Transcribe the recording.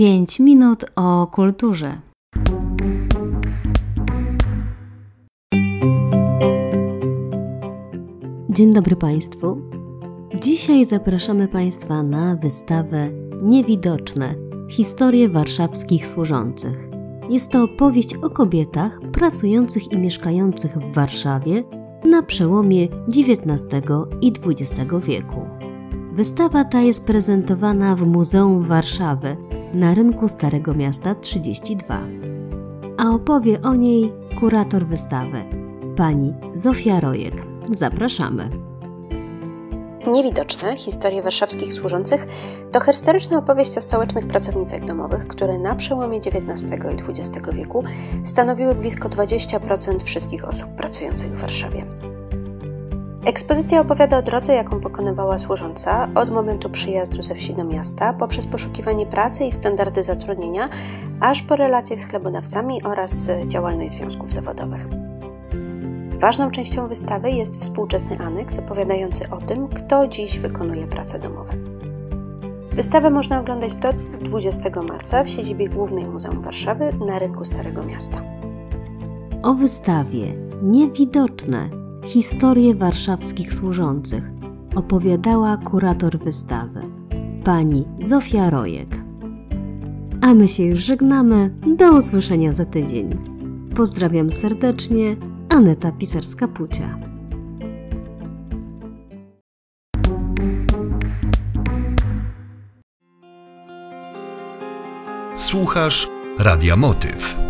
5 minut o kulturze. Dzień dobry Państwu. Dzisiaj zapraszamy Państwa na wystawę Niewidoczne Historie warszawskich służących. Jest to opowieść o kobietach pracujących i mieszkających w Warszawie na przełomie XIX i XX wieku. Wystawa ta jest prezentowana w Muzeum Warszawy na rynku Starego Miasta 32. A opowie o niej kurator wystawy, pani Zofia Rojek. Zapraszamy. Niewidoczne historie warszawskich służących to historyczna opowieść o stołecznych pracownicach domowych, które na przełomie XIX i XX wieku stanowiły blisko 20% wszystkich osób pracujących w Warszawie. Ekspozycja opowiada o drodze, jaką pokonywała służąca od momentu przyjazdu ze wsi do miasta, poprzez poszukiwanie pracy i standardy zatrudnienia, aż po relacje z chlebodawcami oraz działalność związków zawodowych. Ważną częścią wystawy jest współczesny aneks opowiadający o tym, kto dziś wykonuje prace domowe. Wystawę można oglądać do 20 marca w siedzibie Głównej Muzeum Warszawy na rynku Starego Miasta. O wystawie Niewidoczne historie warszawskich służących opowiadała kurator wystawy, pani Zofia Rojek. A my się już żegnamy. Do usłyszenia za tydzień. Pozdrawiam serdecznie, Aneta Pisarska-Pucia. Słuchasz Radia Motyw.